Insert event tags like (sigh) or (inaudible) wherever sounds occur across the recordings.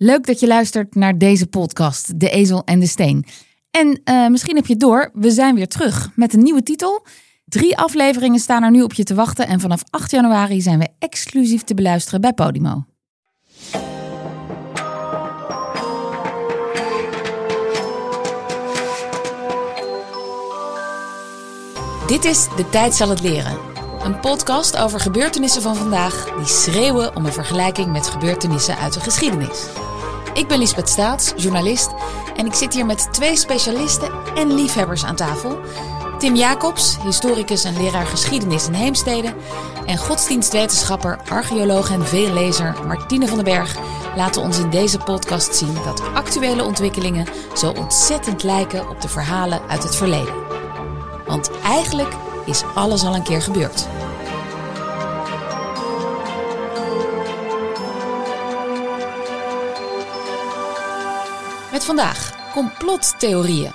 Leuk dat je luistert naar deze podcast, De Ezel en de Steen. En uh, misschien heb je door, we zijn weer terug met een nieuwe titel. Drie afleveringen staan er nu op je te wachten en vanaf 8 januari zijn we exclusief te beluisteren bij Podimo. Dit is De Tijd zal het leren. Een podcast over gebeurtenissen van vandaag die schreeuwen om een vergelijking met gebeurtenissen uit de geschiedenis. Ik ben Lisbeth Staats, journalist, en ik zit hier met twee specialisten en liefhebbers aan tafel. Tim Jacobs, historicus en leraar geschiedenis in Heemstede. En godsdienstwetenschapper, archeoloog en veellezer Martine van den Berg laten ons in deze podcast zien dat actuele ontwikkelingen zo ontzettend lijken op de verhalen uit het verleden. Want eigenlijk is alles al een keer gebeurd. Met vandaag complottheorieën.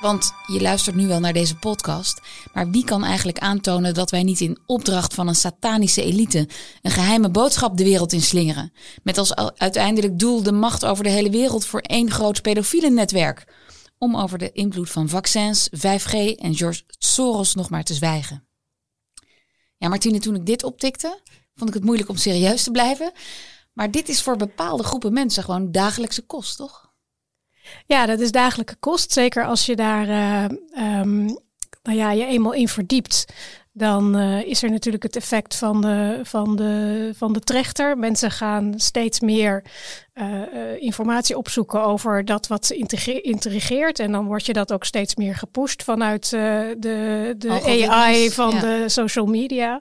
Want je luistert nu wel naar deze podcast, maar wie kan eigenlijk aantonen dat wij niet in opdracht van een satanische elite een geheime boodschap de wereld inslingeren? Met als uiteindelijk doel de macht over de hele wereld voor één groot pedofiele netwerk. Om over de invloed van vaccins, 5G en George Soros nog maar te zwijgen. Ja, Martine, toen ik dit optikte, vond ik het moeilijk om serieus te blijven. Maar dit is voor bepaalde groepen mensen gewoon dagelijkse kost, toch? Ja, dat is dagelijkse kost. Zeker als je daar uh, um, nou ja, je eenmaal in verdiept. Dan uh, is er natuurlijk het effect van de, van, de, van de trechter. Mensen gaan steeds meer uh, informatie opzoeken over dat wat intrigeert. En dan wordt je dat ook steeds meer gepusht vanuit de, de AI van de social media.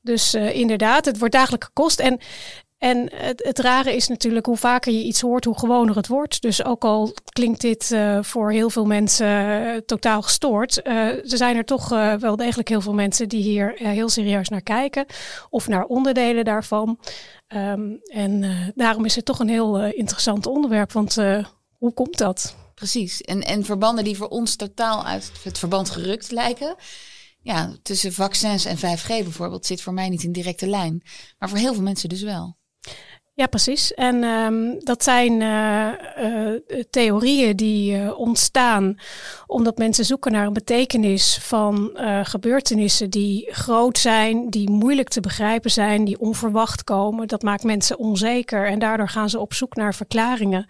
Dus inderdaad, het wordt dagelijke kost. En en het, het, rare is natuurlijk hoe vaker je iets hoort, hoe gewoner het wordt. Dus ook al klinkt dit uh, voor heel veel mensen uh, totaal gestoord, uh, er zijn er toch wel degelijk heel veel mensen die hier heel serieus naar kijken of naar onderdelen daarvan. Um, en daarom is het toch een heel interessant onderwerp, want hoe komt dat? Precies. En, en verbanden die voor ons totaal uit het verband gerukt lijken. Ja, tussen vaccins en 5G bijvoorbeeld zit voor mij niet in directe lijn. Maar voor heel veel mensen dus wel. Ja, precies. En um, dat zijn uh, uh, theorieën die uh, ontstaan omdat mensen zoeken naar een betekenis van gebeurtenissen die groot zijn, die moeilijk te begrijpen zijn, die onverwacht komen. Dat maakt mensen onzeker en daardoor gaan ze op zoek naar verklaringen.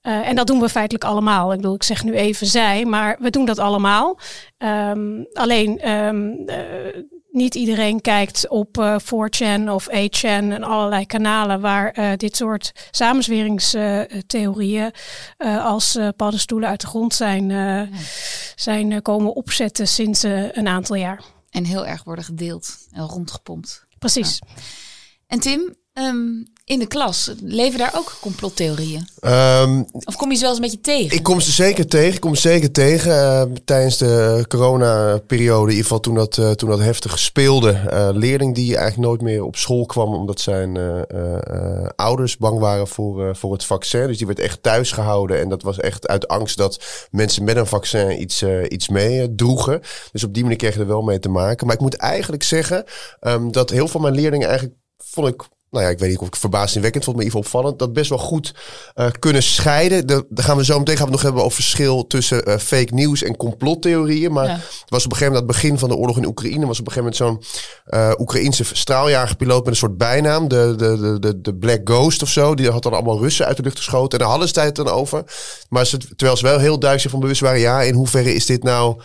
En dat doen we feitelijk allemaal. Ik bedoel, ik zeg nu even zij, maar we doen dat allemaal. Um, alleen um, niet iedereen kijkt op uh, 4chan of 8chan en allerlei kanalen waar dit soort samenzweringstheorieën als paddenstoelen uit de grond zijn, ja. zijn komen opzetten sinds een aantal jaar. En heel erg worden gedeeld en rondgepompt. Precies. Ja. En Tim, um, in de klas, leven daar ook complottheorieën? Um, of kom je ze wel eens een beetje tegen? Ik kom ze zeker tegen. Ik kom ze zeker tegen uh, tijdens de corona-periode. In ieder geval toen dat, uh, toen dat heftig speelde. Uh, leerling die eigenlijk nooit meer op school kwam omdat zijn ouders bang waren voor, voor het vaccin. Dus die werd echt thuis gehouden. En dat was echt uit angst dat mensen met een vaccin iets, iets mee droegen. Dus op die manier kreeg je er wel mee te maken. Maar ik moet eigenlijk zeggen um, dat heel veel van mijn leerlingen eigenlijk vond ik nou ja, ik weet niet of ik verbazingwekkend vond, maar even opvallend, dat best wel goed uh, kunnen scheiden. Daar gaan we zo meteen gaan we het nog hebben over verschil tussen uh, fake nieuws en complottheorieën. Maar ja. het was op een gegeven moment, het begin van de oorlog in Oekraïne, was op een gegeven moment zo'n uh, Oekraïense straaljagerpiloot met een soort bijnaam, de, de, de, de, Black Ghost of zo. Die had dan allemaal Russen uit de lucht geschoten en daar hadden ze het dan over. Maar ze, terwijl ze wel heel duidelijk van bewust waren, ja, in hoeverre is dit nou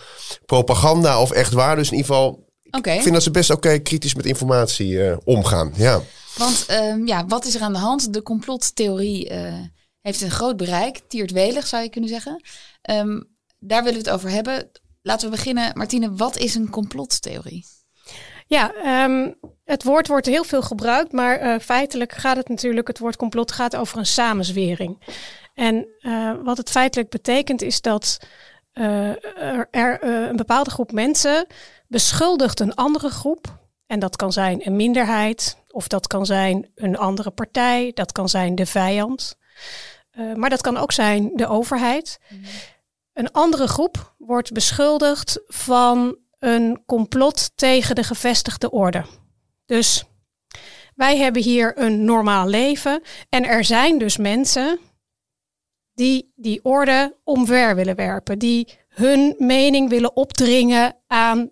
propaganda of echt waar? Dus in ieder geval, okay. ik vind dat ze best oké okay, kritisch met informatie omgaan. Ja. Want um, ja, wat is er aan de hand? De complottheorie uh, heeft een groot bereik. Tiert welig zou je kunnen zeggen. Um, daar willen we het over hebben. Laten we beginnen. Martine, wat is een complottheorie? Ja, um, het woord wordt heel veel gebruikt, maar uh, feitelijk gaat het natuurlijk, het woord complot gaat over een samenzwering. En uh, wat het feitelijk betekent is dat er een bepaalde groep mensen beschuldigt een andere groep en dat kan zijn een minderheid, of dat kan zijn een andere partij, dat kan zijn de vijand. Uh, maar dat kan ook zijn de overheid. Mm. Een andere groep wordt beschuldigd van een complot tegen de gevestigde orde. Dus wij hebben hier een normaal leven. En er zijn dus mensen die die orde omver willen werpen. Die hun mening willen opdringen aan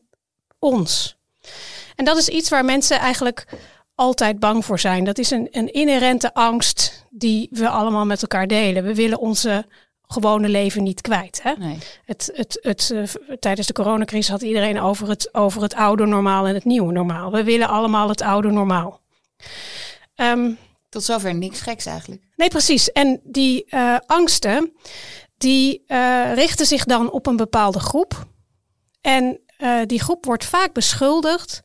ons. En dat is iets waar mensen eigenlijk altijd bang voor zijn. Dat is een, een inherente angst die we allemaal met elkaar delen. We willen onze gewone leven niet kwijt. Hè? Nee. Het, het, het, uh, tijdens de coronacrisis had iedereen over het, over het oude normaal en het nieuwe normaal. We willen allemaal het oude normaal. Um, Tot zover niks geks eigenlijk. Nee, precies. En die uh, angsten, die uh, richten zich dan op een bepaalde groep. En die groep wordt vaak beschuldigd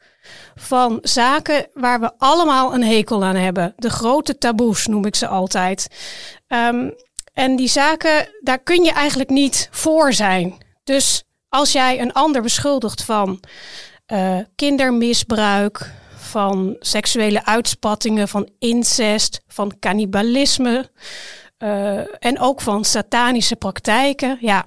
van zaken waar we allemaal een hekel aan hebben. De grote taboes noem ik ze altijd. Um, en die zaken, daar kun je eigenlijk niet voor zijn. Dus als jij een ander beschuldigt van uh, kindermisbruik, van seksuele uitspattingen, van incest, van cannibalisme uh, en ook van satanische praktijken, ja,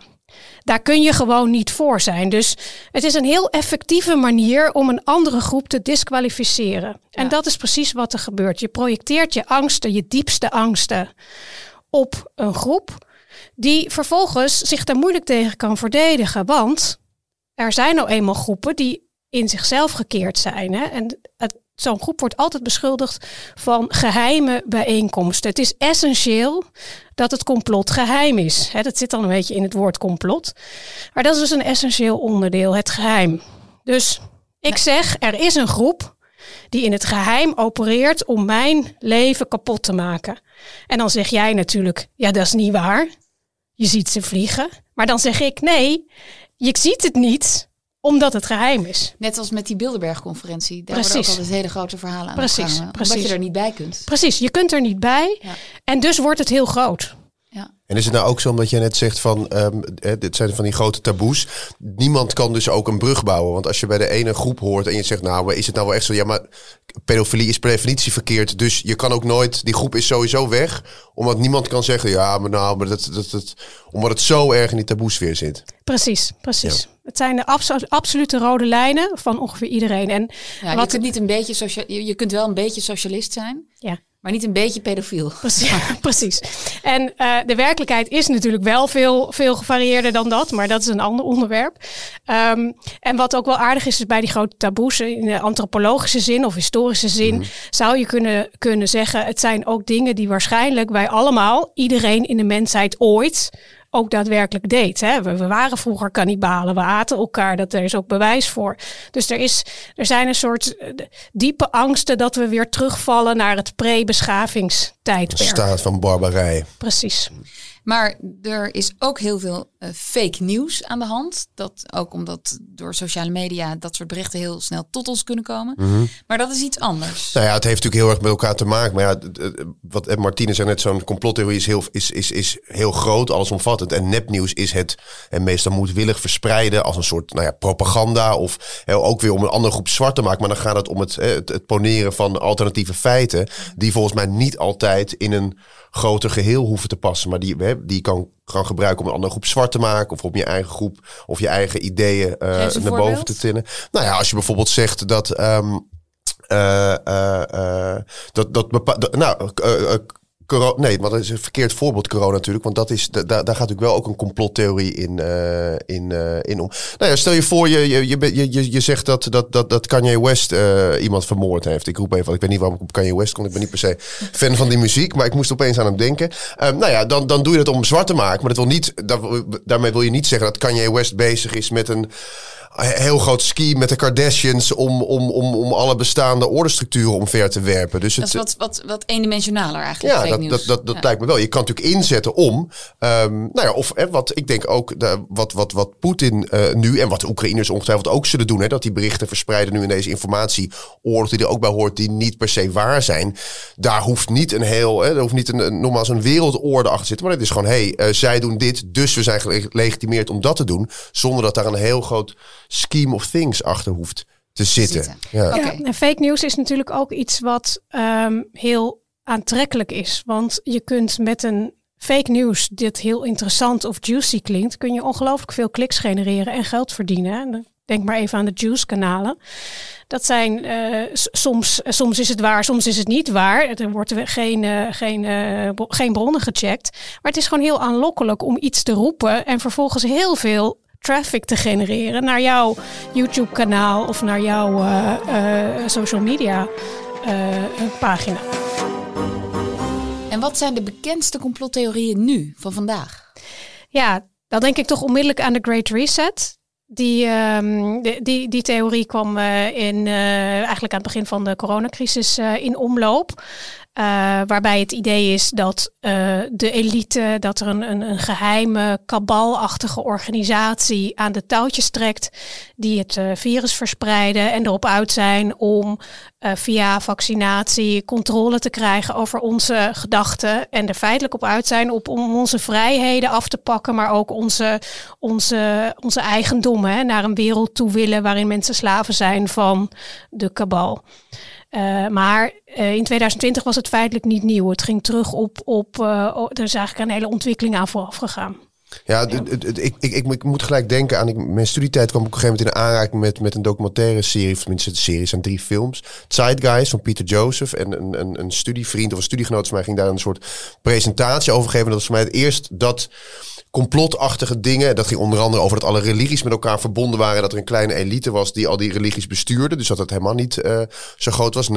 daar kun je gewoon niet voor zijn. Dus het is een heel effectieve manier om een andere groep te disqualificeren. Ja. En dat is precies wat er gebeurt. Je projecteert je angsten, je diepste angsten op een groep die vervolgens zich daar moeilijk tegen kan verdedigen. Want er zijn nou eenmaal groepen die in zichzelf gekeerd zijn. Hè? En zo'n groep wordt altijd beschuldigd van geheime bijeenkomsten. Het is essentieel dat het complot geheim is. Hè? Dat zit dan een beetje in het woord complot. Maar dat is dus een essentieel onderdeel, het geheim. Dus ik zeg, er is een groep die in het geheim opereert om mijn leven kapot te maken. En dan zeg jij natuurlijk, ja, dat is niet waar. Je ziet ze vliegen. Maar dan zeg ik, nee, je ziet het niet omdat het geheim is. Net als met die Bilderberg-conferentie. Daar precies. worden ook altijd hele grote verhalen aan precies, precies. Omdat je er niet bij kunt. Precies, je kunt er niet bij. Ja. En dus wordt het heel groot. En is het nou ook zo omdat jij net zegt van, um, dit zijn van die grote taboes. Niemand kan dus ook een brug bouwen. Want als je bij de ene groep hoort en je zegt, nou, is het nou wel echt zo? Ja, maar pedofilie is per definitie verkeerd. Dus je kan ook nooit, die groep is sowieso weg. Omdat niemand kan zeggen, ja, maar nou, maar dat, dat, dat, omdat het zo erg in die taboesfeer zit. Precies, precies. Ja. Het zijn de abso absolute rode lijnen van ongeveer iedereen. En ja, wat je kunt niet een beetje je, je kunt wel een beetje socialist zijn. Ja. Maar niet een beetje pedofiel. Precies. (laughs) precies. En uh, de werkelijkheid is natuurlijk wel veel, veel gevarieerder dan dat, maar dat is een ander onderwerp. Um, en wat ook wel aardig is, is bij die grote taboes, in de antropologische zin of historische zin, mm. zou je kunnen, kunnen zeggen, het zijn ook dingen die waarschijnlijk wij allemaal, iedereen in de mensheid ooit, ook daadwerkelijk deed. Hè. We, we, waren vroeger kannibalen, we aten elkaar, dat er is ook bewijs voor. Dus er, is, er zijn een soort uh, diepe angsten dat we weer terugvallen naar het pre-beschavingstijdperk. Staat van barbarij. Precies. Maar er is ook heel veel uh, fake nieuws aan de hand. Dat ook omdat door sociale media dat soort berichten heel snel tot ons kunnen komen. Mm -hmm. Maar dat is iets anders. Nou ja, het heeft natuurlijk heel erg met elkaar te maken. Maar ja, wat Martine zei net, zo'n complottheorie is heel, is, is, is heel groot, allesomvattend. En nepnieuws is het, en meestal moedwillig verspreiden als een soort nou ja, propaganda. Of hè, ook weer om een andere groep zwart te maken. Maar dan gaat het om het, het, het poneren van alternatieve feiten. Die volgens mij niet altijd in een groter geheel hoeven te passen. Maar die, die kan kan gebruiken om een andere groep zwart te maken. Of om je eigen groep of je eigen ideeën uh, naar voorbeeld? boven te tillen. Nou ja, als je bijvoorbeeld zegt dat. Um, uh, uh, dat, dat, bepa- nou, Corona, nee, maar dat is een verkeerd voorbeeld corona natuurlijk. Want dat is, daar, gaat natuurlijk wel ook een complottheorie in, uh, in, uh, in om. Nou ja, stel je voor, je, je, je, je, je zegt dat, dat, dat, dat Kanye West uh, iemand vermoord heeft. Ik roep even, ik weet niet waarom ik op Kanye West kon. Ik ben niet per se fan van die muziek, maar ik moest opeens aan hem denken. Um, nou ja, dan, dan doe je dat om zwart te maken. Maar dat wil niet, daarmee wil je niet zeggen dat Kanye West bezig is met een heel groot ski met de Kardashians om, om, om, om alle bestaande ordestructuren omver te werpen. Dus het, dat is wat, wat, wat eendimensionaler eigenlijk. Ja, dat, dat, dat, dat ja. lijkt me wel. Je kan natuurlijk inzetten om, um, nou ja, of hè, wat ik denk ook, de, wat, wat, wat Poetin uh, nu en wat de Oekraïners ongetwijfeld ook zullen doen, hè, dat die berichten verspreiden nu in deze informatieoorlog die er ook bij hoort, die niet per se waar zijn. Daar hoeft niet een heel, hè, er hoeft niet een, een, nogmaals een wereldorde achter te zitten, maar het is gewoon, hé, hey, uh, zij doen dit, dus we zijn gelegitimeerd om dat te doen, zonder dat daar een heel groot scheme of things achter hoeft te zitten. zitten. Ja. Okay. ja. en fake news is natuurlijk ook iets wat um, heel aantrekkelijk is. Want je kunt met een fake news dit heel interessant of juicy klinkt, kun je ongelooflijk veel kliks genereren en geld verdienen. Denk maar even aan de Juice-kanalen. Dat zijn uh, soms, soms is het waar, soms is het niet waar. Er wordt geen, uh, geen, uh, geen bronnen gecheckt. Maar het is gewoon heel aanlokkelijk om iets te roepen en vervolgens heel veel traffic te genereren naar jouw YouTube-kanaal of naar jouw social media pagina. En wat zijn de bekendste complottheorieën nu van vandaag? Ja, dan denk ik toch onmiddellijk aan de Great Reset. Die, um, die, die, theorie kwam uh, in, uh, eigenlijk aan het begin van de coronacrisis uh, in omloop. Uh, waarbij het idee is dat uh, de elite, dat er een, een, een geheime, kabalachtige organisatie aan de touwtjes trekt, die het uh, virus verspreiden en erop uit zijn om via vaccinatie controle te krijgen over onze gedachten. En er feitelijk op uit zijn op, om onze vrijheden af te pakken, maar ook onze, onze, onze eigendommen naar een wereld toe willen waarin mensen slaven zijn van de kabal. Uh, maar uh, in 2020 was het feitelijk niet nieuw. Het ging terug op, op uh, er is eigenlijk een hele ontwikkeling aan vooraf gegaan. Ja, ik, ik, ik, moet gelijk denken aan. Ik, mijn studietijd kwam ik op een gegeven moment in aanraking met, met een documentaire serie. Of tenminste, de serie zijn drie films. Zeitgeist van Peter Joseph. En een, een, een studievriend of een studiegenoot van mij ging daar een soort presentatie over geven. Dat was voor mij het eerst dat complotachtige dingen. Dat ging onder andere over dat alle religies met elkaar verbonden waren. Dat er een kleine elite was die al die religies bestuurde. Dus dat het helemaal niet uh, zo groot was. 9-11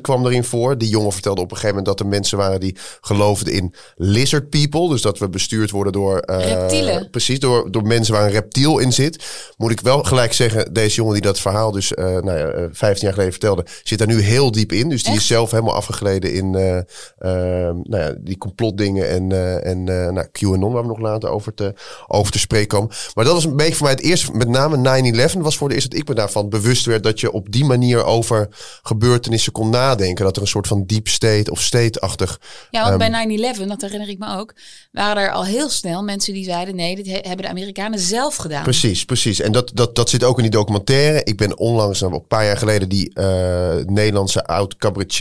kwam erin voor. Die jongen vertelde op een gegeven moment dat er mensen waren die geloofden in lizard people. Dus dat we bestuurd worden door... Uh, Reptielen. Precies, door, door mensen waar een reptiel in zit. Moet ik wel gelijk zeggen, deze jongen die dat verhaal dus uh, nou ja, 15 jaar geleden vertelde, zit daar nu heel diep in. Dus die Echt? is zelf helemaal afgegleden in nou ja, die complotdingen en, en nou, QAnon, waar we nog later over te, over te spreken komen. Maar dat was een beetje voor mij het eerste, met name 9-11 was voor de eerste dat ik me daarvan bewust werd dat je op die manier over gebeurtenissen kon nadenken. Dat er een soort van deep state of state-achtig. Ja, want um, bij 9-11, dat herinner ik me ook, waren er al heel snel mensen die zeiden nee, dit hebben de Amerikanen zelf gedaan. Precies, precies. En dat, dat, dat zit ook in die documentaire. Ik ben onlangs, nou, een paar jaar geleden, die uh, Nederlandse oud cabaretier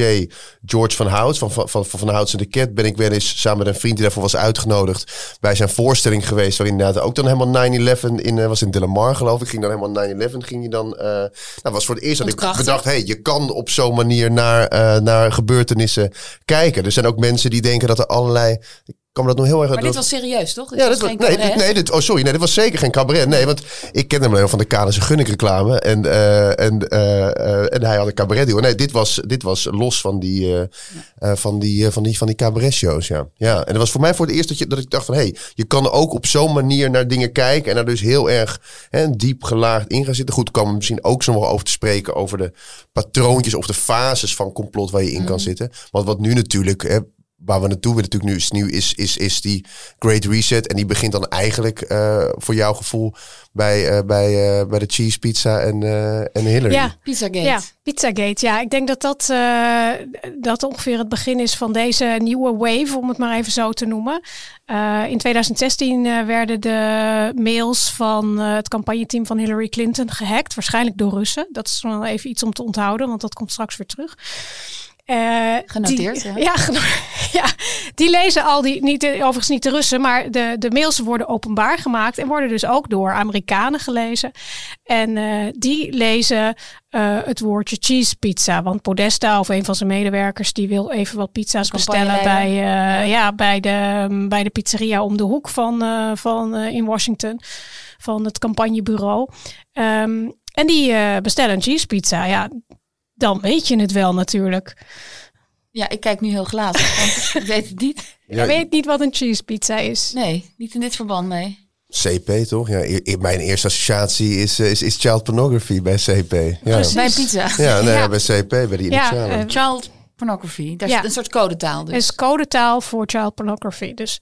George van Hout van Van, van, van Houts en de Cat ben ik wel eens samen met een vriend die daarvoor was uitgenodigd bij zijn voorstelling geweest. Waarin inderdaad ook dan helemaal 9-11 in, uh, was in Delamar geloof ik. Ging dan helemaal 9-11 ging je dan. Uh, nou, was voor het eerst dat ik bedacht, hey, je kan op zo'n manier naar, uh, naar gebeurtenissen kijken. Er zijn ook mensen die denken dat er allerlei kan me dat nog heel erg... Maar dit was serieus, toch? Dit ja, dit was, nee, dit, nee dit, oh sorry, nee, dit was zeker geen cabaret. Nee, want ik kende hem alleen van de Kalense Gunnik reclame. En, uh, en, uh, en hij had een cabaret Nee, dit was, dit was los van die, uh, van die, van die, van die cabaret shows, ja. ja. En dat was voor mij voor het eerst dat, je, dat ik dacht van... hé, hey, je kan ook op zo'n manier naar dingen kijken... en daar dus heel erg hè, diep gelaagd in gaan zitten. Goed, kan misschien ook zo nog over te spreken... over de patroontjes of de fases van complot waar je in mm. kan zitten. Want wat nu natuurlijk... Hè, waar we naartoe willen natuurlijk nu is nieuw is, is, is die Great Reset. En die begint dan eigenlijk uh, voor jouw gevoel bij, uh, bij, uh, bij de cheese pizza en, en Hillary. Ja, Pizzagate. Ja, Pizzagate. Ja, ik denk dat dat, dat ongeveer het begin is van deze nieuwe wave, om het maar even zo te noemen. in 2016 werden de mails van het campagneteam van Hillary Clinton gehackt. Waarschijnlijk door Russen. Dat is wel even iets om te onthouden, want dat komt straks weer terug. Uh, Genoteerd, die, ja. Ja, (laughs) ja, die lezen al die, niet, overigens niet de Russen, maar de, de mails worden openbaar gemaakt en worden dus ook door Amerikanen gelezen. En uh, die lezen uh, het woordje cheese pizza. Want Podesta of een van zijn medewerkers die wil even wat pizza's bestellen bij, ja. ja. bij, de, bij de pizzeria om de hoek van, van in Washington, van het campagnebureau. Um, en die bestellen een cheese pizza. Ja, dan weet je het wel natuurlijk. Ja, ik kijk nu heel glazig, want (laughs) ik weet het niet. Ja, je weet niet wat een cheese pizza is. Nee, niet in dit verband, nee. CP toch? Ja, mijn eerste associatie is, is, is child pornography bij CP. Ja. Bij pizza. Ja, nee, (laughs) ja. bij CP, bij die initialen. Ja, uh, child pornography. Dat is ja. een soort codetaal dus. Het is codetaal voor child pornography. Dus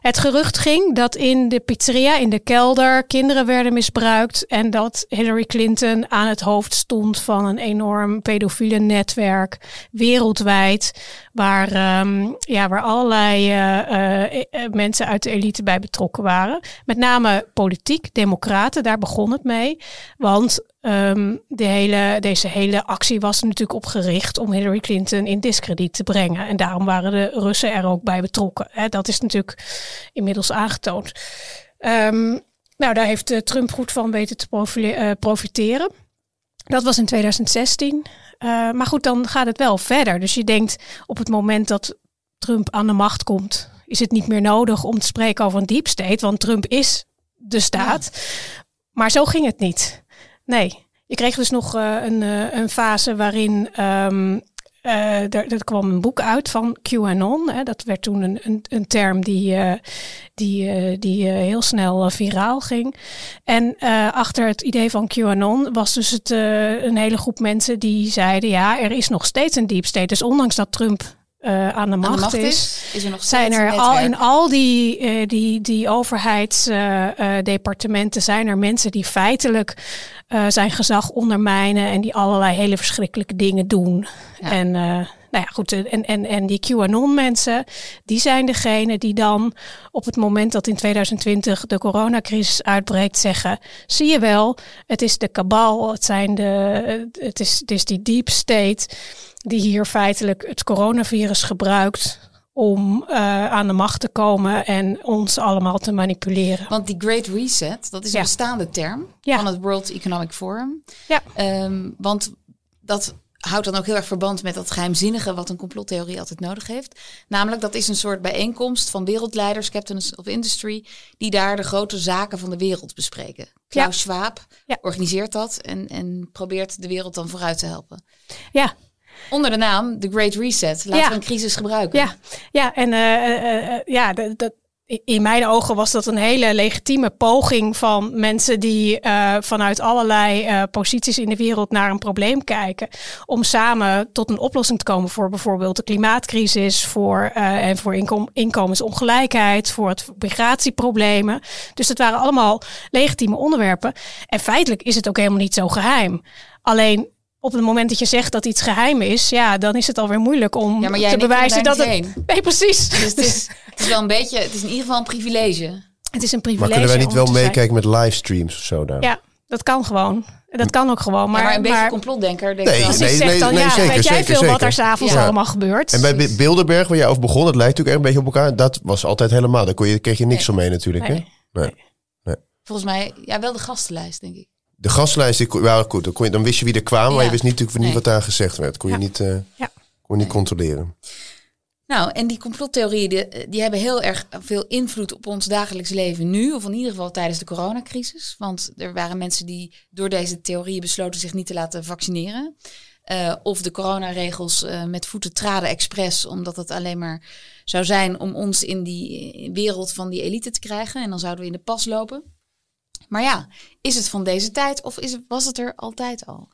het gerucht ging dat in de pizzeria, in de kelder, kinderen werden misbruikt. En dat Hillary Clinton aan het hoofd stond van een enorm pedofiele netwerk wereldwijd. Waar, um, ja, waar allerlei uh, uh, mensen uit de elite bij betrokken waren. Met name politiek, democraten, daar begon het mee. Want um, de hele, deze hele actie was er natuurlijk op gericht om Hillary Clinton in discrediet te brengen. En daarom waren de Russen er ook bij betrokken. Dat is natuurlijk inmiddels aangetoond. Um, Nou, daar heeft Trump goed van weten te profiteren. Dat was in 2016. maar goed, dan gaat het wel verder. Dus je denkt op het moment dat Trump aan de macht komt, is het niet meer nodig om te spreken over een deep state, want Trump is de staat. Maar zo ging het niet. Nee, je kreeg dus nog uh, een, uh, een fase waarin um, er, kwam een boek uit van QAnon. Hè. Dat werd toen een, een, een term die, die, die heel snel viraal ging. En achter het idee van QAnon was dus het, een hele groep mensen die zeiden: ja, er is nog steeds een deep state. Dus ondanks dat Trump uh, aan de macht, is, is, er zijn er al in al die, uh, die, die overheidsdepartementen uh, zijn er mensen die feitelijk zijn gezag ondermijnen en die allerlei hele verschrikkelijke dingen doen. Ja. En nou ja, goed, en, en, en die QAnon-mensen, die zijn degene die dan op het moment dat in 2020 de coronacrisis uitbreekt zeggen, zie je wel, het is de kabal, het, zijn de, het, is, het is die deep state die hier feitelijk het coronavirus gebruikt om uh, aan de macht te komen en ons allemaal te manipuleren. Want die Great Reset, dat is een bestaande term ja. van het World Economic Forum. Ja. Um, want dat houdt dan ook heel erg verband met dat geheimzinnige wat een complottheorie altijd nodig heeft. Namelijk dat is een soort bijeenkomst van wereldleiders, captains of industry, die daar de grote zaken van de wereld bespreken. Klaus Schwab organiseert dat en, en probeert de wereld dan vooruit te helpen. Ja, Onder de naam The Great Reset. Laten we een crisis gebruiken. Ja, ja en uh, uh, ja, dat, in mijn ogen was dat een hele legitieme poging van mensen die uh, vanuit allerlei uh, posities in de wereld naar een probleem kijken. Om samen tot een oplossing te komen voor bijvoorbeeld de klimaatcrisis, voor, uh, en voor inkom inkomensongelijkheid, voor het migratieproblemen. Dus dat waren allemaal legitieme onderwerpen. En feitelijk is het ook helemaal niet zo geheim. Alleen op het moment dat je zegt dat iets geheim is, ja, dan is het alweer moeilijk om te bewijzen dat het. Nee, precies. Dus het is, het is wel een beetje, het is in ieder geval een privilege. Het is een privilege. Maar kunnen wij niet wel meekijken met livestreams of zo daar? Ja, dat kan gewoon. Dat kan ook gewoon. Maar, ja, maar een beetje complotdenker. Denk nee, als nee, zegt dan, nee, ja, zeker, weet jij veel wat er s'avonds ja. allemaal gebeurt. En bij Bilderberg, waar jij over begon, het lijkt natuurlijk echt een beetje op elkaar. Dat was altijd helemaal. Daar kon je, kreeg je niks van mee natuurlijk. Nee. Hè? Nee. Volgens mij, ja, wel de gastenlijst, denk ik de gastlijst, die, wel goed, dan, kon je, dan wist je wie er kwam, maar je wist niet, natuurlijk niet wat daar gezegd werd. Kon je niet, uh, ja. kon je niet controleren. Nou, en die complottheorieën die, die, hebben heel erg veel invloed op ons dagelijks leven nu, of in ieder geval tijdens de coronacrisis. Want er waren mensen die door deze theorieën besloten zich niet te laten vaccineren. Uh, of de coronaregels uh, met voeten traden expres, omdat het alleen maar zou zijn om ons in die wereld van die elite te krijgen. En dan zouden we in de pas lopen. Maar ja, is het van deze tijd of is was het er altijd al?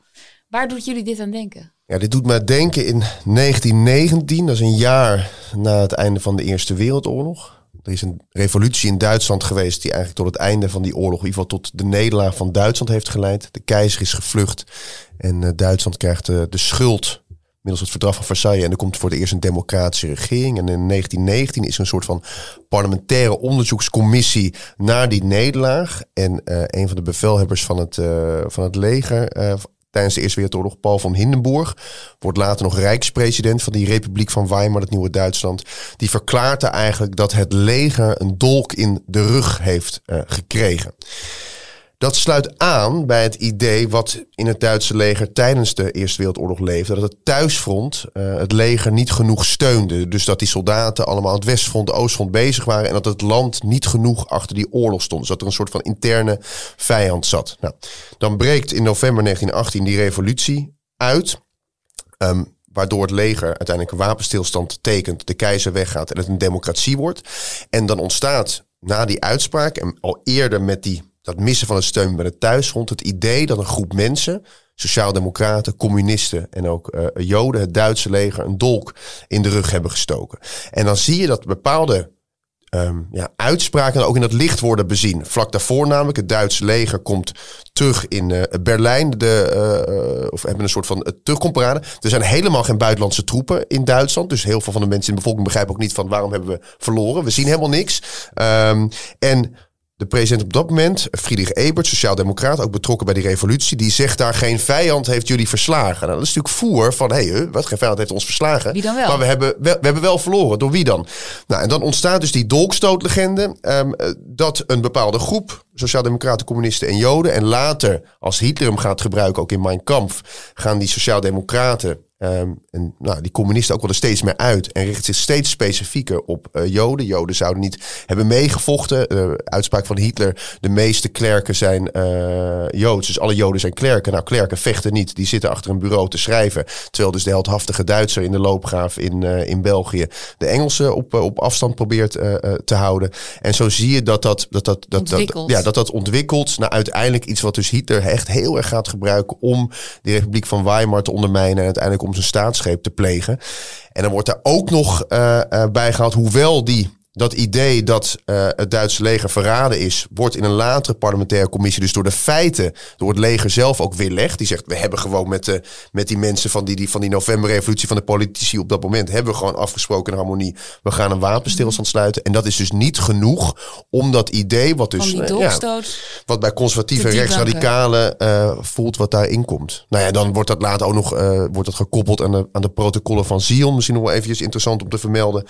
Waar doet jullie dit aan denken? Ja, dit doet mij denken in 1919, dat is een jaar na het einde van de Eerste Wereldoorlog. Er is een revolutie in Duitsland geweest die eigenlijk tot het einde van die oorlog, in ieder geval tot de nederlaag van Duitsland heeft geleid. De keizer is gevlucht en uh, Duitsland krijgt uh, de schuld middels het verdrag van Versailles. En er komt voor het eerst een democratische regering. En in 1919 is er een soort van parlementaire onderzoekscommissie naar die nederlaag. En uh, een van de bevelhebbers van het, uh, van het leger uh, tijdens de Eerste Wereldoorlog, Paul van Hindenburg, wordt later nog rijkspresident van die Republiek van Weimar, het nieuwe Duitsland. Die verklaart eigenlijk dat het leger een dolk in de rug heeft gekregen. Dat sluit aan bij het idee wat in het Duitse leger tijdens de Eerste Wereldoorlog leefde. Dat het thuisfront uh, het leger niet genoeg steunde. Dus dat die soldaten allemaal het westfront, de oostfront bezig waren. En dat het land niet genoeg achter die oorlog stond. Dus dat er een soort van interne vijand zat. Nou, dan breekt in november 1918 die revolutie uit. Um, waardoor het leger uiteindelijk een wapenstilstand tekent, de keizer weggaat en het een democratie wordt. En dan ontstaat na die uitspraak en al eerder met die dat missen van een steun bij het thuisgrond, het idee dat een groep mensen, sociaaldemocraten, communisten en ook uh, joden, het Duitse leger, een dolk in de rug hebben gestoken. En dan zie je dat bepaalde um, ja, uitspraken ook in dat licht worden bezien. Vlak daarvoor namelijk, het Duitse leger komt terug in uh, Berlijn. De, uh, of hebben een soort van uh, terugkomparade. Er zijn helemaal geen buitenlandse troepen in Duitsland. Dus heel veel van de mensen in de bevolking begrijpen ook niet van waarom hebben we verloren. We zien helemaal niks. Um, en de president op dat moment, Friedrich Ebert, sociaaldemocraat, ook betrokken bij die revolutie, die zegt daar geen vijand heeft jullie verslagen. Nou, dat is natuurlijk voer van, hé, hey, wat geen vijand heeft ons verslagen. Wie dan wel? Maar we hebben, we, we hebben wel verloren. Door wie dan? Nou, en dan ontstaat dus die dolkstootlegende um, dat een bepaalde groep, sociaaldemocraten, communisten en joden, en later, als Hitler hem gaat gebruiken, ook in Mein Kampf, gaan die sociaaldemocraten Um, en nou, die communisten ook wel er steeds meer uit en richt zich steeds specifieker op uh, Joden. Joden zouden niet hebben meegevochten. Uh, uitspraak van Hitler: de meeste klerken zijn uh, Joods. Dus alle Joden zijn klerken. Nou, klerken vechten niet. Die zitten achter een bureau te schrijven. Terwijl dus de heldhaftige Duitser in de loopgraaf in, in België de Engelsen op, op afstand probeert te houden. En zo zie je dat dat, dat, dat, dat, dat, ja, dat, dat ontwikkelt naar uiteindelijk iets wat dus Hitler echt heel erg gaat gebruiken om de Republiek van Weimar te ondermijnen en uiteindelijk om zijn staatsgreep te plegen. En dan wordt er ook nog uh, uh, bijgehaald, hoewel die dat idee dat uh, het Duitse leger verraden is, wordt in een latere parlementaire commissie, dus door de feiten, door het leger zelf ook weerlegd. Die zegt, we hebben gewoon met, de, met die mensen van die, die, van die novemberrevolutie, van de politici op dat moment, hebben we gewoon afgesproken in harmonie. We gaan een wapenstilstand mhm. sluiten. En dat is dus niet genoeg om dat idee, wat dus uh, ja, wat bij conservatieve en rechtsradicalen uh, voelt, wat daarin komt. Nou ja, dan wordt dat later ook nog wordt dat gekoppeld aan de, aan de protocollen van Zion. Misschien nog wel eventjes interessant om te vermelden.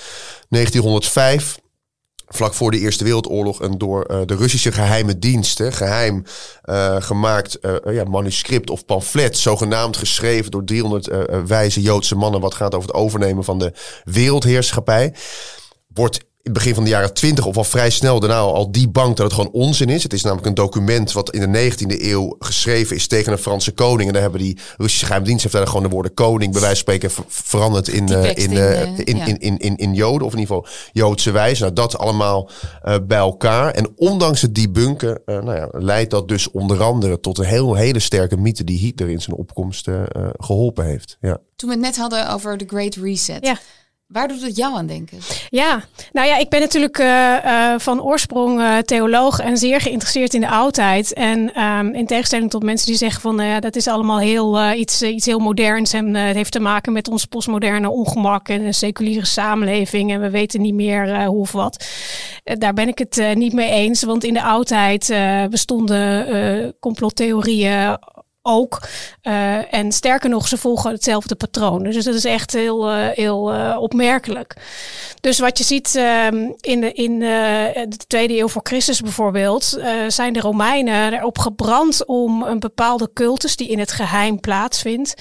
1905 vlak voor de Eerste Wereldoorlog een door uh, de Russische geheime diensten geheim uh, gemaakt uh, ja, manuscript of pamflet, zogenaamd geschreven door 300 wijze Joodse mannen, wat gaat over het overnemen van de wereldheerschappij, wordt in het begin van de jaren 20 of al vrij snel daarna al die bank dat het gewoon onzin is. Het is namelijk een document wat in de 19e eeuw geschreven is tegen een Franse koning. En daar hebben die Russische geheimdienst heeft daar gewoon de woorden koning bij wijze van spreken veranderd in, uh, in, uh, in, in, in, in, in, in, Joden of in ieder geval Joodse wijze. Nou, dat allemaal uh, bij elkaar. En ondanks het debunken nou ja, leidt dat dus onder andere tot een heel, hele sterke mythe die Hitler in zijn opkomst geholpen heeft. Ja. Toen we het net hadden over de Great Reset. Ja. Waar doet het jou aan denken? Ja, nou ja, ik ben natuurlijk uh, uh, van oorsprong uh, theoloog en zeer geïnteresseerd in de oudheid. En um, in tegenstelling tot mensen die zeggen van ja, dat is allemaal heel, iets, iets heel moderns en het heeft te maken met ons postmoderne ongemak en een seculiere samenleving en we weten niet meer hoe of wat. daar ben ik het niet mee eens, want in de oudheid bestonden complottheorieën ook. Uh, en sterker nog, ze volgen hetzelfde patroon. Dus dat is echt heel, uh, heel uh, opmerkelijk. Dus wat je ziet ehm, in, de, in de tweede eeuw voor Christus bijvoorbeeld, zijn de Romeinen erop gebrand om een bepaalde cultus die in het geheim plaatsvindt,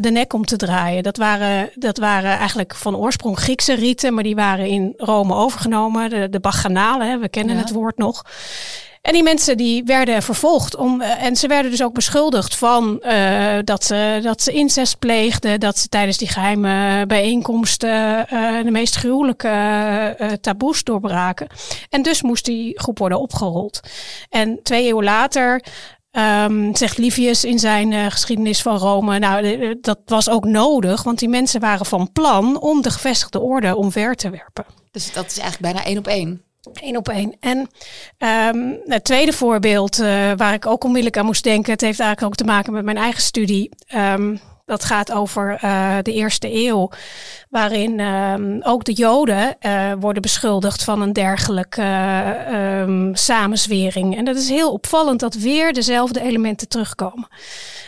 de nek om te draaien. Dat waren, dat waren eigenlijk van oorsprong Griekse riten, maar die waren in Rome overgenomen. De, de bacchanalen, we kennen ja. het woord nog. En die mensen die werden vervolgd. Om, uh, en ze werden dus ook beschuldigd van uh, dat, ze, dat ze incest pleegden. Dat ze tijdens die geheime bijeenkomsten uh, de meest gruwelijke taboes doorbraken. En dus moest die groep worden opgerold. En twee eeuwen later Um, zegt Livius in zijn geschiedenis van Rome. Nou, dat was ook nodig, want die mensen waren van plan om de gevestigde orde omver te werpen. Dus dat is eigenlijk bijna één op één. Eén op één. En um, het tweede voorbeeld uh, waar ik ook onmiddellijk aan moest denken, het heeft eigenlijk ook te maken met mijn eigen studie. Um, dat gaat over uh, de eerste eeuw, waarin um, ook de Joden uh, worden beschuldigd van een dergelijke um, samenzwering. En dat is heel opvallend dat weer dezelfde elementen terugkomen.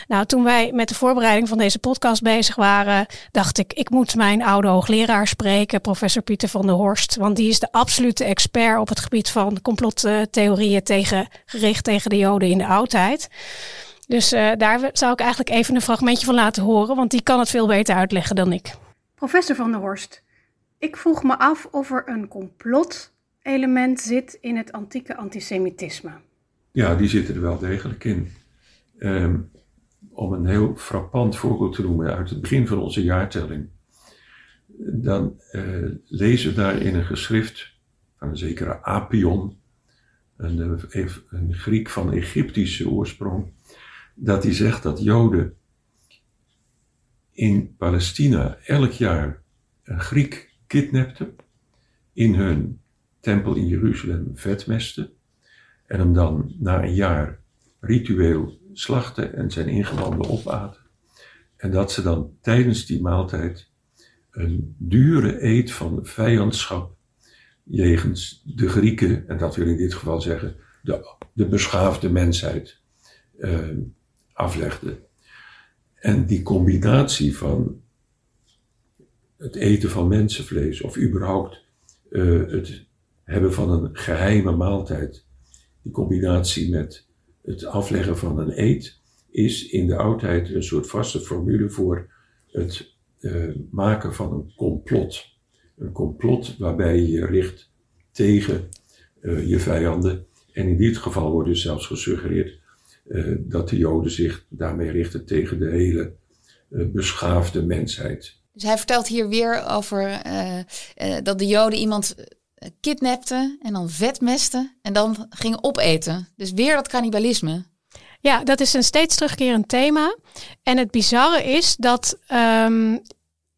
Nou, toen wij met de voorbereiding van deze podcast bezig waren, dacht ik, ik moet mijn oude hoogleraar spreken, professor Pieter van der Horst. Want die is de absolute expert op het gebied van complottheorieën tegen, gericht tegen de Joden in de oudheid. Dus uh, daar zou ik eigenlijk even een fragmentje van laten horen, want die kan het veel beter uitleggen dan ik. Professor van der Horst, ik vroeg me af of er een complotelement zit in het antieke antisemitisme. Ja, die zitten er wel degelijk in. Um, om een heel frappant voorbeeld te noemen uit het begin van onze jaartelling, dan uh, lezen we daar in een geschrift van een zekere Apion, een, eh, een Griek van Egyptische oorsprong, dat hij zegt dat Joden in Palestina elk jaar een Griek kidnapten, in hun tempel in Jeruzalem vetmesten en hem dan na een jaar ritueel slachten en zijn ingewanden opaten. En dat ze dan tijdens die maaltijd een dure eet van vijandschap jegens de Grieken, en dat wil in dit geval zeggen de, de beschaafde mensheid, uh, aflegde. En die combinatie van het eten van mensenvlees of überhaupt uh, het hebben van een geheime maaltijd, die combinatie met het afleggen van een eet, is in de oudheid een soort vaste formule voor het uh, maken van een complot. Een complot waarbij je je richt tegen uh, je vijanden. En in dit geval wordt dus zelfs gesuggereerd uh, dat de Joden zich daarmee richten tegen de hele beschaafde mensheid. Dus hij vertelt hier weer over dat de Joden iemand kidnapten en dan vetmesten en dan gingen opeten. Dus weer dat cannibalisme. Ja, dat is een steeds terugkerend thema. En het bizarre is dat um,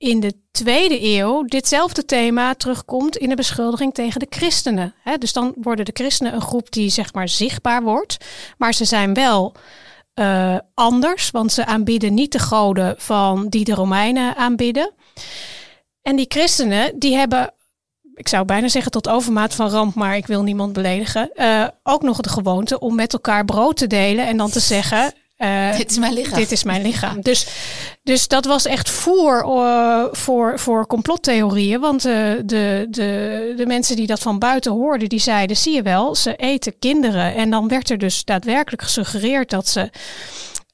in de tweede eeuw ditzelfde thema terugkomt in de beschuldiging tegen de christenen. dus dan worden de christenen een groep die zeg maar zichtbaar wordt, maar ze zijn wel uh, anders, want ze aanbieden niet de goden van die de Romeinen aanbidden. En die christenen die hebben ik zou bijna zeggen tot overmaat van ramp, maar ik wil niemand beledigen. Uh, ook nog de gewoonte om met elkaar brood te delen en dan te zeggen. Uh, dit is mijn lichaam. Dit is mijn lichaam. Dus, dus dat was echt voer uh, voor, voor complottheorieën. Want de, de, de, de mensen die dat van buiten hoorden, die zeiden: zie je wel, ze eten kinderen. En dan werd er dus daadwerkelijk gesuggereerd dat ze.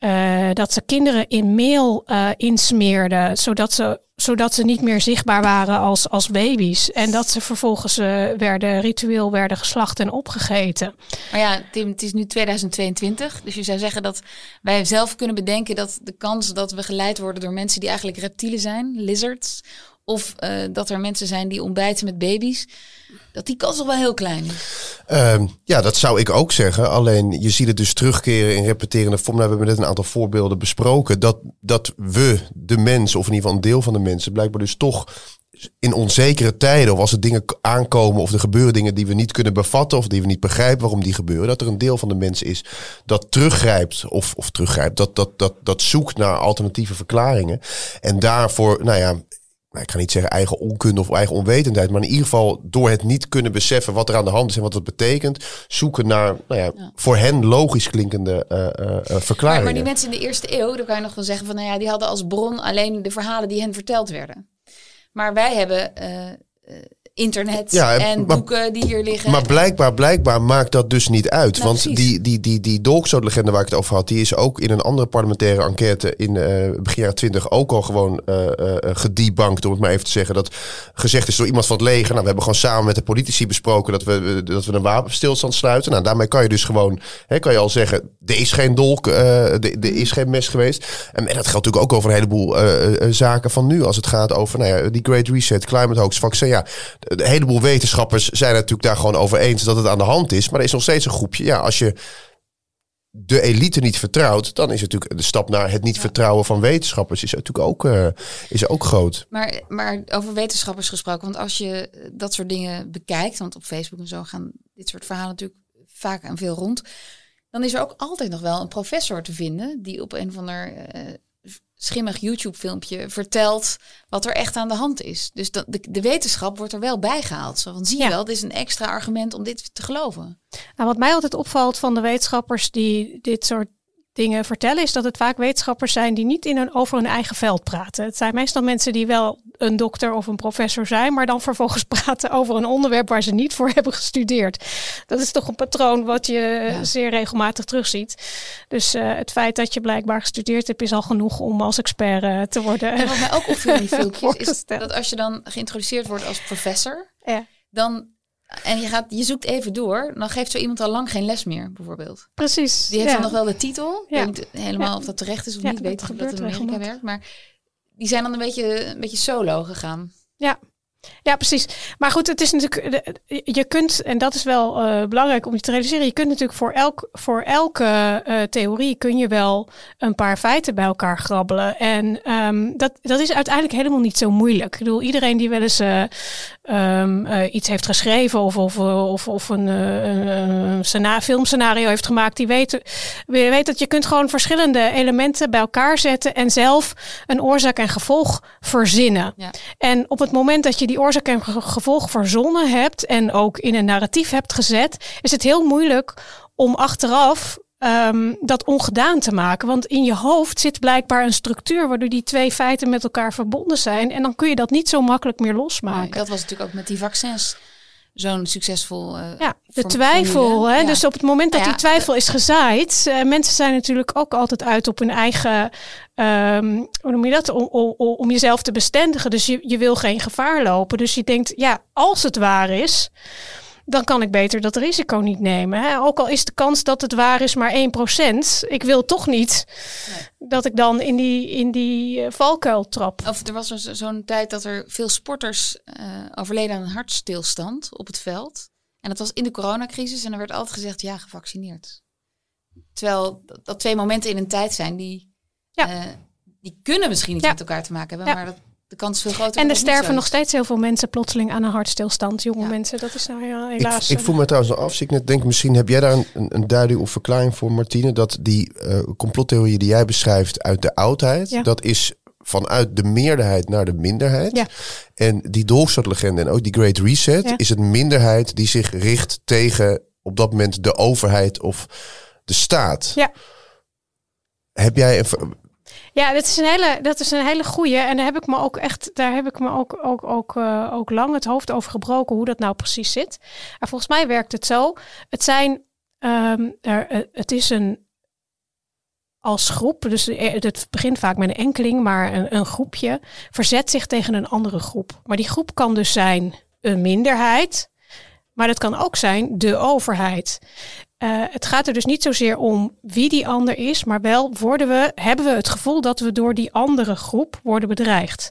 Uh, dat ze kinderen in meel uh, insmeerden, zodat ze zodat ze niet meer zichtbaar waren als, als baby's. En dat ze vervolgens uh, werden ritueel werden geslacht en opgegeten. Maar ja, Tim, het is nu 2022. Dus je zou zeggen dat wij zelf kunnen bedenken dat de kans dat we geleid worden door mensen die eigenlijk reptielen zijn, lizards, of uh, dat er mensen zijn die ontbijten met baby's, dat die kans wel heel klein is. Uh, ja, dat zou ik ook zeggen. Alleen je ziet het dus terugkeren in repeterende vorm. Nou, we hebben net een aantal voorbeelden besproken. Dat, dat we, de mens, of in ieder geval een deel van de mensen, blijkbaar dus toch in onzekere tijden, of als er dingen aankomen of er gebeuren dingen die we niet kunnen bevatten of die we niet begrijpen waarom die gebeuren, dat er een deel van de mensen is dat teruggrijpt of, of teruggrijpt, dat, dat, dat, dat zoekt naar alternatieve verklaringen. En daarvoor, nou ja, nou, ik ga niet zeggen eigen onkunde of eigen onwetendheid, maar in ieder geval door het niet kunnen beseffen wat er aan de hand is en wat het betekent, zoeken naar nou ja, ja. voor hen logisch klinkende uh, uh, verklaringen. Maar, maar, die mensen in de eerste eeuw, dan kan je nog wel zeggen van, nou ja, die hadden als bron alleen de verhalen die hen verteld werden. Maar wij hebben uh, internet ja, en maar, boeken die hier liggen. Maar blijkbaar, blijkbaar maakt dat dus niet uit. Nou, want die, die, die, die Dolkstoot-legende waar ik het over had... die is ook in een andere parlementaire enquête in uh, begin jaren 20 ook al gewoon uh, uh, gedebankt, om het maar even te zeggen. Dat gezegd is door iemand van het leger. Nou, we hebben gewoon samen met de politici besproken dat we, dat we een wapenstilstand sluiten. Nou, daarmee kan je dus gewoon, hè, kan je al zeggen, er is geen dolk, er is geen mes geweest. En, en dat geldt natuurlijk ook over een heleboel zaken van nu. Als het gaat over nou ja, die Great Reset, climate hoax, vaccin. Ja, een heleboel wetenschappers zijn natuurlijk daar gewoon over eens dat het aan de hand is. Maar er is nog steeds een groepje. Ja, als je de elite niet vertrouwt, dan is natuurlijk de stap naar het niet vertrouwen van wetenschappers is natuurlijk ook, uh, is ook groot. Maar, maar over wetenschappers gesproken, want als je dat soort dingen bekijkt, want op Facebook en zo gaan dit soort verhalen natuurlijk vaak en veel rond, dan is er ook altijd nog wel een professor te vinden die op een of ander uh, schimmig YouTube-filmpje vertelt wat er echt aan de hand is. Dus de, de wetenschap wordt er wel bijgehaald. Zo van, zie je wel, dit is een extra argument om dit te geloven. Nou, wat mij altijd opvalt van de wetenschappers die dit soort dingen vertellen, is dat het vaak wetenschappers zijn die niet in een, over hun eigen veld praten. Het zijn meestal mensen die wel een dokter of een professor zijn, maar dan vervolgens (laughs) praten over een onderwerp waar ze niet voor (laughs) hebben gestudeerd. Dat is toch een patroon wat je zeer regelmatig terugziet. Dus uh, het feit dat je blijkbaar gestudeerd hebt, is al genoeg om als expert uh, te worden. En wat mij ook opviel in die (laughs) filmpjes, is dat als je dan geïntroduceerd wordt als professor, ja. dan en je, gaat, je zoekt even door, dan geeft zo iemand al lang geen les meer, bijvoorbeeld. Precies. Die heeft dan nog wel de titel. Ja. Ik weet niet helemaal of dat terecht is of niet, weet ik dat het in Amerika werkt. Maar die zijn dan een beetje, een beetje solo gegaan. Ja, ja, precies. Maar goed, het is natuurlijk. Je kunt, en dat is wel uh, belangrijk om je te realiseren. Je kunt natuurlijk voor, elk, voor elke uh, theorie kun je wel een paar feiten bij elkaar grabbelen. En um, dat, dat is uiteindelijk helemaal niet zo moeilijk. Ik bedoel, iedereen die wel eens uh, eh, iets heeft geschreven of, of, of, of een, uh, een scena filmscenario heeft gemaakt, die weet, weet dat je kunt gewoon verschillende elementen bij elkaar zetten en zelf een oorzaak en gevolg verzinnen. Ja. En op het moment dat je die oorzaak en gevolg verzonnen hebt en ook in een narratief hebt gezet, is het heel moeilijk om achteraf um, dat ongedaan te maken. Want in je hoofd zit blijkbaar een structuur waardoor die twee feiten met elkaar verbonden zijn. En dan kun je dat niet zo makkelijk meer losmaken. dat was natuurlijk ook met die vaccins zo'n succesvol. Uh, ja, de twijfel. Hè? Dus op het moment dat die twijfel is gezaaid, uh, mensen zijn natuurlijk ook altijd uit op hun eigen. Um, hoe noem je dat? Om, om, om jezelf te bestendigen. Dus je, je wil geen gevaar lopen. Dus je denkt, ja, als het waar is dan kan ik beter dat risico niet nemen. Hè? Ook al is de kans dat het waar is maar 1%. Ik wil toch niet dat ik dan in die, in die uh, valkuil trap. Of er was zo'n tijd dat er veel sporters uh, overleden aan een hartstilstand op het veld. En dat was in de coronacrisis en er werd altijd gezegd, ja, gevaccineerd. Terwijl dat twee momenten in een tijd zijn die, ja. uh, die kunnen misschien niet met elkaar te maken hebben. Maar dat de kans is veel groter. En er sterven nog steeds heel veel mensen plotseling aan een hartstilstand. Jonge mensen, dat is nou ja, helaas. Ik, ik voel me trouwens nog af. Ik net denk, misschien heb jij daar een, een, duiding of verklaring voor, Martine. Dat die uh, complottheorie die jij beschrijft uit de oudheid, dat is vanuit de meerderheid naar de minderheid. Ja. En die dolfstadlegende en ook die Great Reset is het minderheid die zich richt tegen op dat moment de overheid of de staat. Ja. Heb jij een, ja, dat is een hele, dat is een hele goeie. En daar heb ik me ook echt, daar heb ik me ook, ook, ook, uh, ook lang het hoofd over gebroken hoe dat nou precies zit. Maar volgens mij werkt het zo. Het zijn, um, er, eh, het is een als groep, dus het begint vaak met een enkeling, maar een, een groepje verzet zich tegen een andere groep. Maar die groep kan dus zijn een minderheid, maar dat kan ook zijn de overheid. Uh, het gaat er dus niet zozeer om wie die ander is, maar wel worden we, hebben we het gevoel dat we door die andere groep worden bedreigd.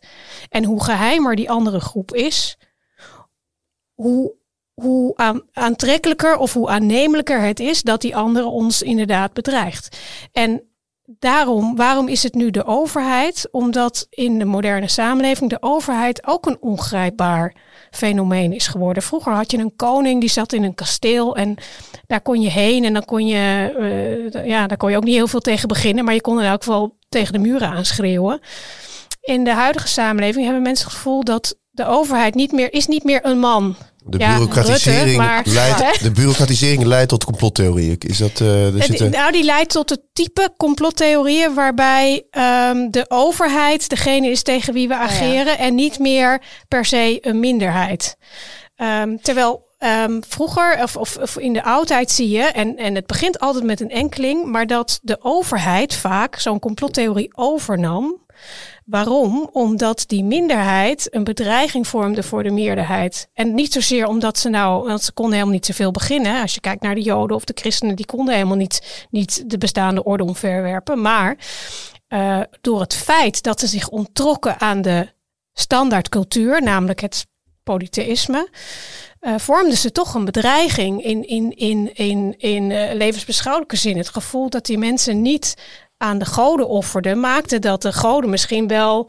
En hoe geheimer die andere groep is, hoe, hoe aan, aantrekkelijker of hoe aannemelijker het is dat die andere ons inderdaad bedreigt. En daarom, waarom is het nu de overheid? Omdat in de moderne samenleving de overheid ook een ongrijpbaar fenomeen is geworden. Vroeger had je een koning die zat in een kasteel en daar kon je heen en dan kon je, uh, ja, daar kon je ook niet heel veel tegen beginnen, maar je kon in elk geval tegen de muren aanschreeuwen. In de huidige samenleving hebben mensen het gevoel dat de overheid niet meer, is niet meer een man de, bureaucratisering leidt, (laughs) de bureaucratisering leidt tot complottheorieën. Is dat, uh, Nou, die leidt tot het type complottheorieën waarbij um, de overheid degene is tegen wie we oh ageren en niet meer per se een minderheid. Um, terwijl Um, vroeger, of, of, of, in de oudheid zie je, en, en het begint altijd met een enkeling, maar dat de overheid vaak zo'n complottheorie overnam. Waarom? Omdat die minderheid een bedreiging vormde voor de meerderheid. En niet zozeer omdat ze nou, want ze konden helemaal niet zoveel beginnen. Als je kijkt naar de Joden of de christenen, die konden helemaal niet, niet de bestaande orde omverwerpen. Maar uh, door het feit dat ze zich onttrokken aan de standaardcultuur, namelijk het polytheïsme, uh, vormden ze toch een bedreiging in, in, in, in, in uh, levensbeschouwelijke zin. Het gevoel dat die mensen niet aan de goden offerden, maakte dat de goden misschien wel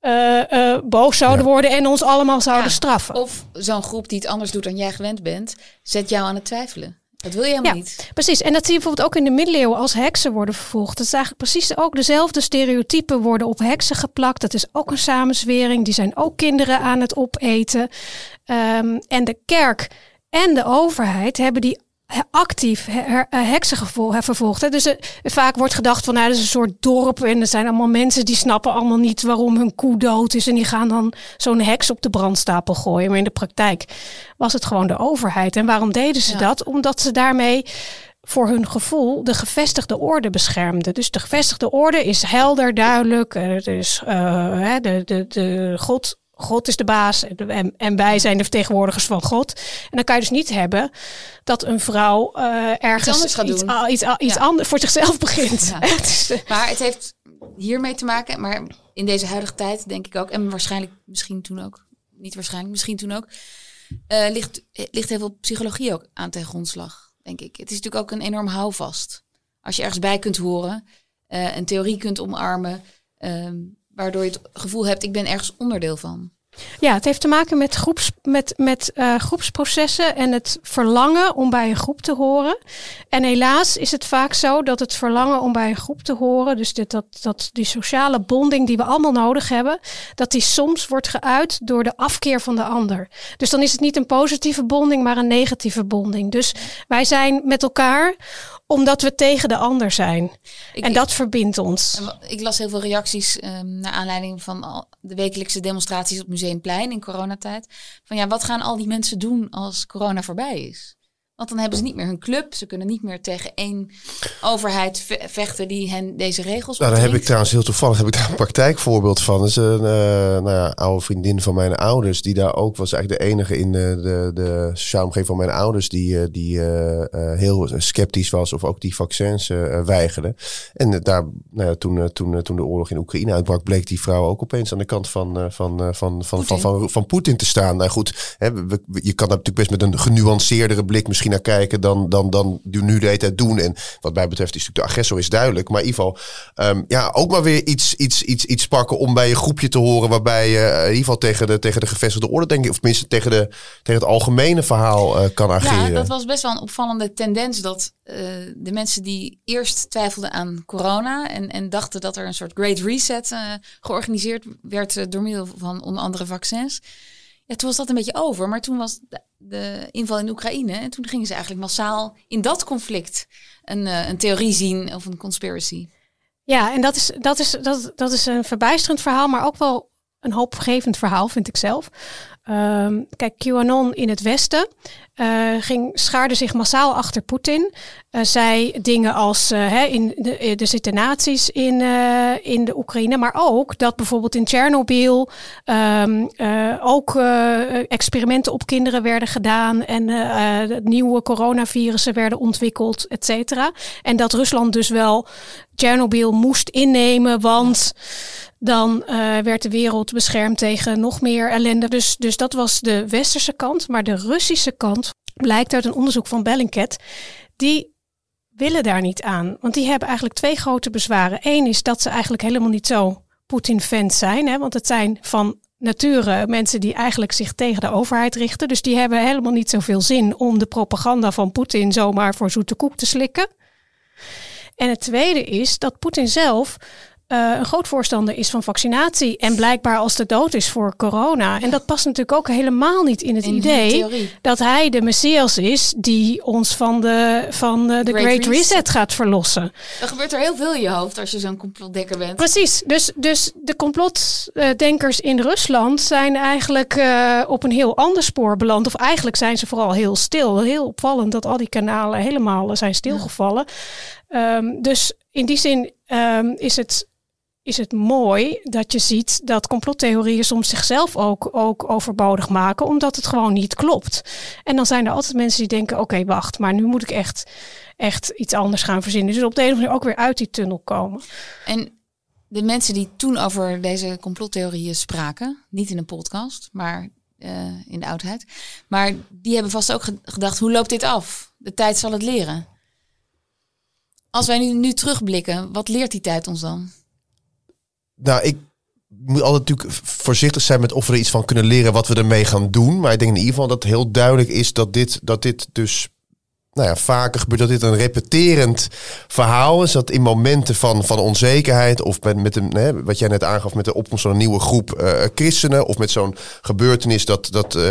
uh, uh, boos zouden worden en ons allemaal zouden straffen. Of zo'n groep die het anders doet dan jij gewend bent, zet jou aan het twijfelen. Dat wil je helemaal ja, niet. Precies. En dat zie je bijvoorbeeld ook in de middeleeuwen als heksen worden vervolgd. Dat is eigenlijk precies ook dezelfde stereotypen worden op heksen geplakt. Dat is ook een samenzwering. Die zijn ook kinderen aan het opeten. Um, en de kerk en de overheid hebben die actief her, heksen vervolgd. Dus uh, vaak wordt gedacht van nou, dat is een soort dorp en er zijn allemaal mensen die snappen allemaal niet waarom hun koe dood is en die gaan dan zo'n heks op de brandstapel gooien. Maar in de praktijk was het gewoon de overheid. En waarom deden ze dat? Omdat ze daarmee voor hun gevoel de gevestigde orde beschermden. Dus de gevestigde orde is helder, duidelijk. Er is uh, de, de, de God God is de baas en, en, wij zijn de vertegenwoordigers van God. En dan kan je dus niet hebben dat een vrouw uh, ergens iets anders, gaat doen. iets, iets, anders voor zichzelf begint. (laughs) maar het heeft hiermee te maken, maar in deze huidige tijd denk ik ook, en waarschijnlijk misschien toen ook, niet waarschijnlijk, misschien toen ook, uh, ligt, ligt heel veel psychologie ook aan ten grondslag, denk ik. Het is natuurlijk ook een enorm houvast. Als je ergens bij kunt horen, uh, een theorie kunt omarmen. Um, waardoor je het gevoel hebt, ik ben ergens onderdeel van. Ja, het heeft te maken met, groeps, met, met uh, groepsprocessen en het verlangen om bij een groep te horen. En helaas is het vaak zo dat het verlangen om bij een groep te horen, dus dit, dat, dat die sociale bonding die we allemaal nodig hebben, dat die soms wordt geuit door de afkeer van de ander. Dus dan is het niet een positieve bonding, maar een negatieve bonding. Dus wij zijn met elkaar omdat we tegen de ander zijn. en dat verbindt ons. Ik las heel veel reacties um, naar aanleiding van de wekelijkse demonstraties op Museumplein in coronatijd. Van ja, wat gaan al die mensen doen als corona voorbij is? Want dan hebben ze niet meer hun club. Ze kunnen niet meer tegen één overheid vechten die hen deze regels Nou, daar heb ik trouwens heel toevallig heb ik daar een praktijkvoorbeeld van. Dat is een uh, nou ja, oude vriendin van mijn ouders. Die daar ook was eigenlijk de enige in de, eh, de, de sociale omgeving van mijn ouders. Die, eh, die uh, heel sceptisch was of ook die vaccins weigerde. En daar, nou ja, toen, toen, toen de oorlog in Oekraïne uitbrak, bleek die vrouw ook opeens aan de kant van, van, van, van, van, van, van, van Poetin te staan. Nou goed, hè, je kan daar natuurlijk best met een genuanceerdere blik misschien naar kijken dan, dan, dan die nu de tijd doen. En wat mij betreft is natuurlijk de agressor is duidelijk. Maar in ieder geval, um, ja, ook maar weer iets, iets, iets, iets pakken om bij je groepje te horen. Waarbij je uh, in ieder geval tegen de, tegen de gevestigde orde, denk ik, of tenminste tegen, de, tegen het algemene verhaal uh, kan ageren. Ja, dat was best wel een opvallende tendens dat uh, de mensen die eerst twijfelden aan corona en, en dachten dat er een soort great reset georganiseerd werd door middel van onder andere vaccins toen was dat een beetje over. Maar toen was de, inval in Oekraïne. En toen gingen ze eigenlijk massaal in dat conflict een, uh, een theorie zien of een conspiracy. Ja, en dat is, dat, is, dat, dat is een verbijsterend verhaal, maar ook wel een hoopgevend verhaal, vind ik zelf. Um, kijk, QAnon in het Westen uh, ging, schaarde zich massaal achter Poetin. Uh, zei dingen als, hè, in de, er zitten nazi's in, in de Oekraïne, maar ook dat bijvoorbeeld in Tsjernobyl um, ook experimenten op kinderen werden gedaan en nieuwe coronavirussen werden ontwikkeld, et cetera. En dat Rusland dus wel Tsjernobyl moest innemen, want dan uh, werd de wereld beschermd tegen nog meer ellende. Dus, dus dat was de westerse kant. Maar de Russische kant blijkt uit een onderzoek van Bellingcat. Die willen daar niet aan. Want die hebben eigenlijk twee grote bezwaren. Eén is dat ze eigenlijk helemaal niet zo Poetin-fans zijn. Hè? Want het zijn van nature mensen die eigenlijk zich tegen de overheid richten. Dus die hebben helemaal niet zoveel zin om de propaganda van Poetin zomaar voor zoete koek te slikken. En het tweede is dat Poetin zelf uh, een groot voorstander is van vaccinatie. En blijkbaar als de dood is voor corona. En dat past natuurlijk ook helemaal niet in het idee dat hij de Messias is die ons van de, van de, Great, Great Reset. gaat verlossen. Er gebeurt er heel veel in je hoofd als je zo'n complotdekker bent. Precies. Dus, dus de complotdenkers in Rusland zijn eigenlijk uh, op een heel ander spoor beland. Of eigenlijk zijn ze vooral heel stil. Heel opvallend dat al die kanalen helemaal zijn stilgevallen. Ja. Um, dus in die zin um, is het is het mooi dat je ziet dat complottheorieën soms zichzelf ook, ook overbodig maken, omdat het gewoon niet klopt. En dan zijn er altijd mensen die denken: oké, wacht, maar nu moet ik echt, echt iets anders gaan verzinnen. Dus op de een of andere manier ook weer uit die tunnel komen. En de mensen die toen over deze complottheorieën spraken, niet in een podcast, maar uh, in de oudheid, maar die hebben vast ook gedacht: hoe loopt dit af? De tijd zal het leren. Als wij nu, nu terugblikken, wat leert die tijd ons dan? Nou, ik moet altijd natuurlijk voorzichtig zijn met of we er iets van kunnen leren wat we ermee gaan doen. Maar ik denk in ieder geval dat het heel duidelijk is dat dit, dat dit dus nou ja, vaker gebeurt dat dit een repeterend verhaal is. Dat in momenten van, van onzekerheid of met, met hè, wat jij net aangaf met de opkomst van een nieuwe groep uh, christenen. Of met zo'n gebeurtenis dat, dat, uh,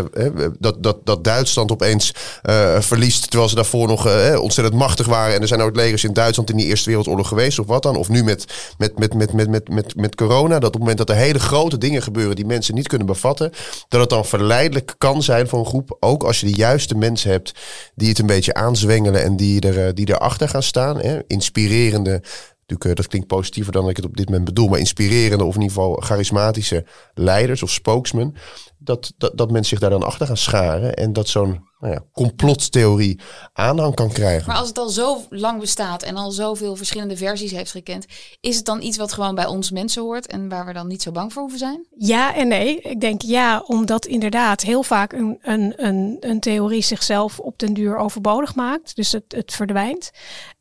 dat, dat, dat Duitsland opeens uh, verliest. Terwijl ze daarvoor nog ontzettend machtig waren. En er zijn ook legers in Duitsland in die Eerste Wereldoorlog geweest of wat dan. Of nu met, met, met, met, met, met, met, met corona. Dat op het moment dat er hele grote dingen gebeuren die mensen niet kunnen bevatten. Dat het dan verleidelijk kan zijn voor een groep. Ook als je de juiste mensen hebt die het een beetje aan zwengelen en die, er, eh, die erachter gaan staan. Hè? Inspirerende, natuurlijk, eh, dat klinkt positiever dan ik het op dit moment bedoel, maar inspirerende of in ieder geval charismatische leiders of spokesmen. Dat, dat, dat mensen zich daar dan achter gaan scharen en dat zo'n nou ja, complottheorie aanhang kan krijgen. Maar als het al zo lang bestaat en al zoveel verschillende versies heeft gekend, is het dan iets wat gewoon bij ons mensen hoort en waar we dan niet zo bang voor hoeven zijn? Ja en nee. Ik denk ja, omdat inderdaad heel vaak een, een, een, een theorie zichzelf op den duur overbodig maakt. Dus het, het verdwijnt.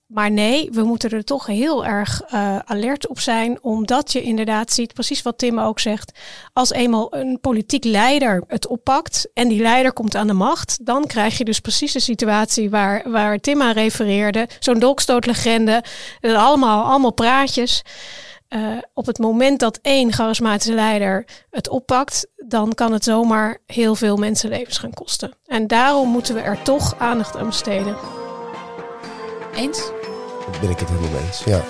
Maar nee, we moeten er toch heel erg uh, alert op zijn, omdat je inderdaad ziet, precies wat Tim ook zegt, als eenmaal een politiek leider het oppakt en die leider komt aan de macht, dan krijg je dus precies de situatie waar, waar Tim aan refereerde. Zo'n dolkstootlegende, allemaal, allemaal praatjes. Uh, op het moment dat één charismatische leider het oppakt, dan kan het zomaar heel veel mensenlevens gaan kosten. En daarom moeten we er toch aandacht aan besteden. Eens? Daar ben ik het helemaal mee eens, ja.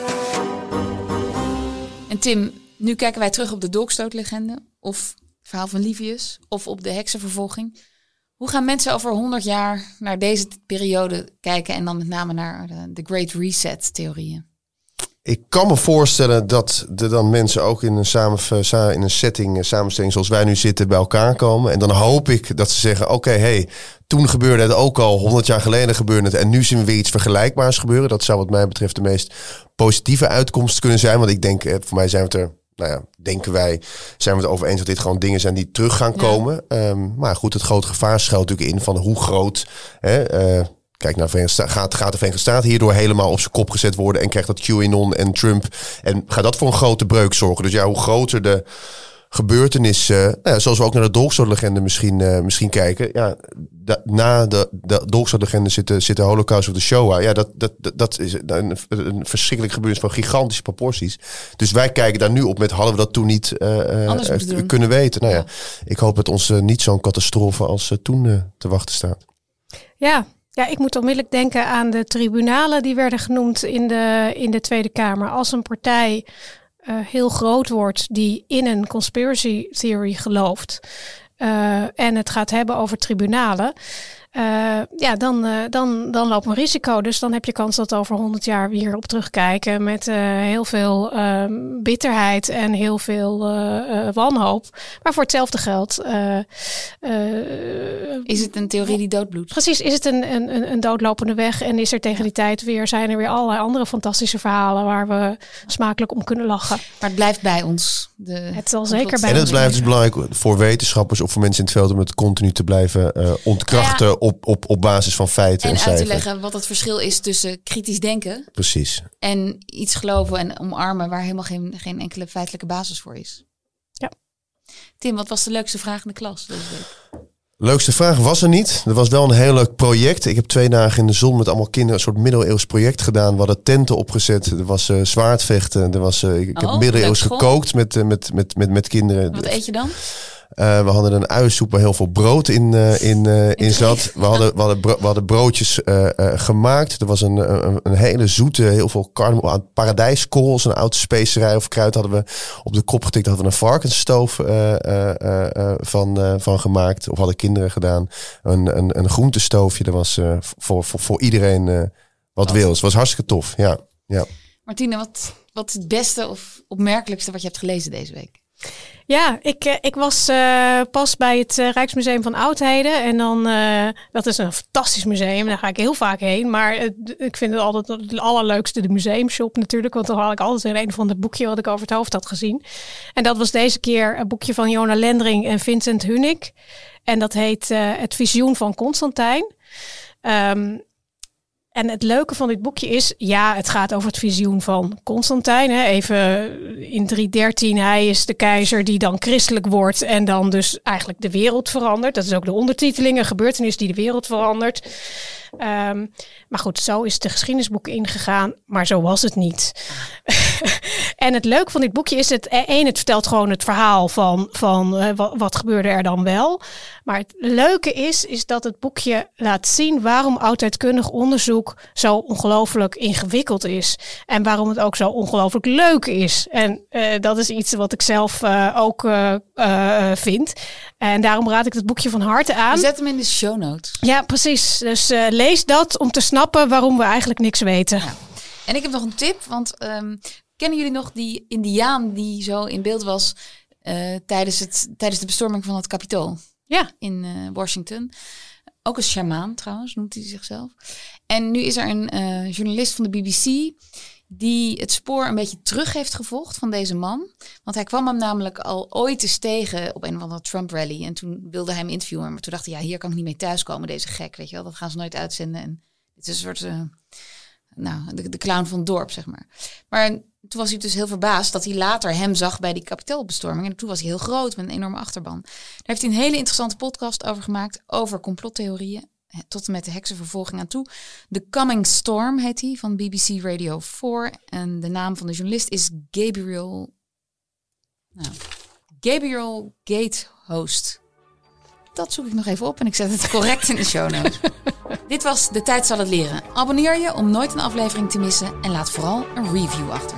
En Tim, nu kijken wij terug op de dolkstootlegende, of het verhaal van Livius, of op de heksenvervolging. Hoe gaan mensen over 100 jaar naar deze periode kijken en dan met name naar de, de Great Reset-theorieën? Ik kan me voorstellen dat er dan mensen ook in een, samen, in een setting, eh, samenstelling zoals wij nu zitten, bij elkaar komen. En dan hoop ik dat ze zeggen: Oké, hey, toen gebeurde het ook al, 100 jaar geleden gebeurde het. En nu zien we weer iets vergelijkbaars gebeuren. Dat zou, wat mij betreft, de meest positieve uitkomst kunnen zijn. Want ik denk, eh, voor mij zijn we het er nou ja, denken wij, zijn we het over eens dat dit gewoon dingen zijn die terug gaan komen. Ehm, maar goed, het grote gevaar schuilt natuurlijk in van hoe groot. Hè, uh, Kijk naar Verenigde Gaat, gaat de Verenigde Staten hierdoor helemaal op zijn kop gezet worden en krijgt dat QAnon en Trump. En gaat dat voor een grote breuk zorgen? Dus ja, hoe groter de gebeurtenissen, nou ja, zoals we ook naar de Dolkstootlegende misschien, uh, misschien kijken. Ja, na de, de Dolkstootlegende zit de, zit de Holocaust of de Shoah. Ja, dat, dat, dat, is een, een verschrikkelijk gebeurtenis van gigantische proporties. Dus wij kijken daar nu op met hadden we dat toen niet uh, kunnen weten. Nou ja, ik hoop dat ons niet zo'n catastrofe als toen te wachten staat. Ja, ja, ik moet onmiddellijk denken aan de tribunalen die werden genoemd in de, in de Tweede Kamer. Als een partij uh, heel groot wordt die in een conspiracy theory gelooft uh, en het gaat hebben over tribunalen, uh, ja, dan, uh, dan, dan loopt een risico. Dus dan heb je kans dat over 100 jaar we hierop terugkijken met uh, heel veel bitterheid en heel veel wanhoop. Maar voor hetzelfde geld. is het een theorie die doodbloedt? Precies, is het een, een, een doodlopende weg en is er tegen die tijd weer, zijn er weer allerlei andere fantastische verhalen waar we smakelijk om kunnen lachen. Maar het blijft bij ons. De, het zal zeker bij En het blijft dus belangrijk voor wetenschappers of voor mensen in het veld om het continu te blijven ontkrachten. Ja op, op, op basis van feiten en, en uit te leggen wat het verschil is tussen kritisch denken. Precies. En iets geloven en omarmen waar helemaal geen, geen enkele feitelijke basis voor is. Ja. Tim, wat was de leukste vraag in de klas deze week? Leukste vraag was er niet. Er was wel een heel leuk project. Ik heb twee dagen in de zon met allemaal kinderen een soort middeleeuws project gedaan. We hadden tenten opgezet. Er was uh, zwaardvechten. Er was, uh, ik oh, heb middeleeuws gekookt met, uh, met, met, met, met kinderen. Wat eet je dan? Uh, we hadden een uiensoep waar heel veel brood in, uh, in, uh, in zat. We hadden, we hadden, we hadden broodjes gemaakt. Er was een, een, een, hele zoete, heel veel aan paradijskool. Een oude specerij of kruid hadden we op de kop getikt. Hadden we een varkensstoof van, van gemaakt. Of hadden kinderen gedaan. Een, een, een groentestoofje. Dat was voor, voor, voor iedereen wat wil. Het was hartstikke tof. Ja, ja. Martine, wat, wat is het beste of opmerkelijkste wat je hebt gelezen deze week? Ja, ik, eh, ik was uh, pas bij het uh, Rijksmuseum van Oudheden. En dan, dat is een fantastisch museum. Daar ga ik heel vaak heen. Maar ik vind het altijd het allerleukste de museumshop natuurlijk. Want dan haal ik altijd een van het boekje wat ik over het hoofd had gezien. En dat was deze keer een boekje van Jona Lendring en Vincent Hunik. En dat heet Het Visioen van Constantijn. Um, en het leuke van dit boekje is, ja, het gaat over het visioen van Constantijn. Hè. Even in 313, hij is de keizer die dan christelijk wordt en dan dus eigenlijk de wereld verandert. Dat is ook de ondertiteling, een gebeurtenis die de wereld verandert. Um, maar goed, zo is de geschiedenisboek ingegaan, maar zo was het niet. En het leuke van dit boekje is het, eh, één, het vertelt gewoon het verhaal van, van uh, wat, wat gebeurde er dan wel. Maar het leuke is, is dat het boekje laat zien waarom oudheidkundig onderzoek zo ongelooflijk ingewikkeld is. En waarom het ook zo ongelooflijk leuk is. En uh, dat is iets wat ik zelf uh, ook vind. En daarom raad ik het boekje van harte aan. Zet hem in de show notes. Ja, precies. Dus lees dat om te snappen waarom we eigenlijk niks weten. Ja. En ik heb nog een tip, want um, kennen jullie nog die indiaan die zo in beeld was tijdens, het, tijdens de bestorming van het Capitool? Ja. In uh, Washington. Ook een shamaan trouwens, noemt hij zichzelf. En nu is er een uh, journalist van de BBC die het spoor een beetje terug heeft gevolgd van deze man. Want hij kwam hem namelijk al ooit eens tegen op een of andere Trump-rally. En toen wilde hij hem interviewen. Maar toen dacht hij, ja, hier kan ik niet mee thuiskomen, deze gek. Weet je wel, dat gaan ze nooit uitzenden. En het is een soort uh, nou, de, de clown van het dorp, zeg maar. Maar toen was hij dus heel verbaasd dat hij later hem zag bij die kapiteelbestorming. En toen was hij heel groot met een enorme achterban. Daar heeft hij een hele interessante podcast over gemaakt, over complottheorieën. Tot en met de heksenvervolging aan toe. The Coming Storm heet hij van BBC Radio 4. En de naam van de journalist is Gabriel. Nou, Gabriel Gatehost. Dat zoek ik nog even op en ik zet het correct in de show notes. (laughs) Dit was De Tijd zal het leren. Abonneer je om nooit een aflevering te missen en laat vooral een review achter.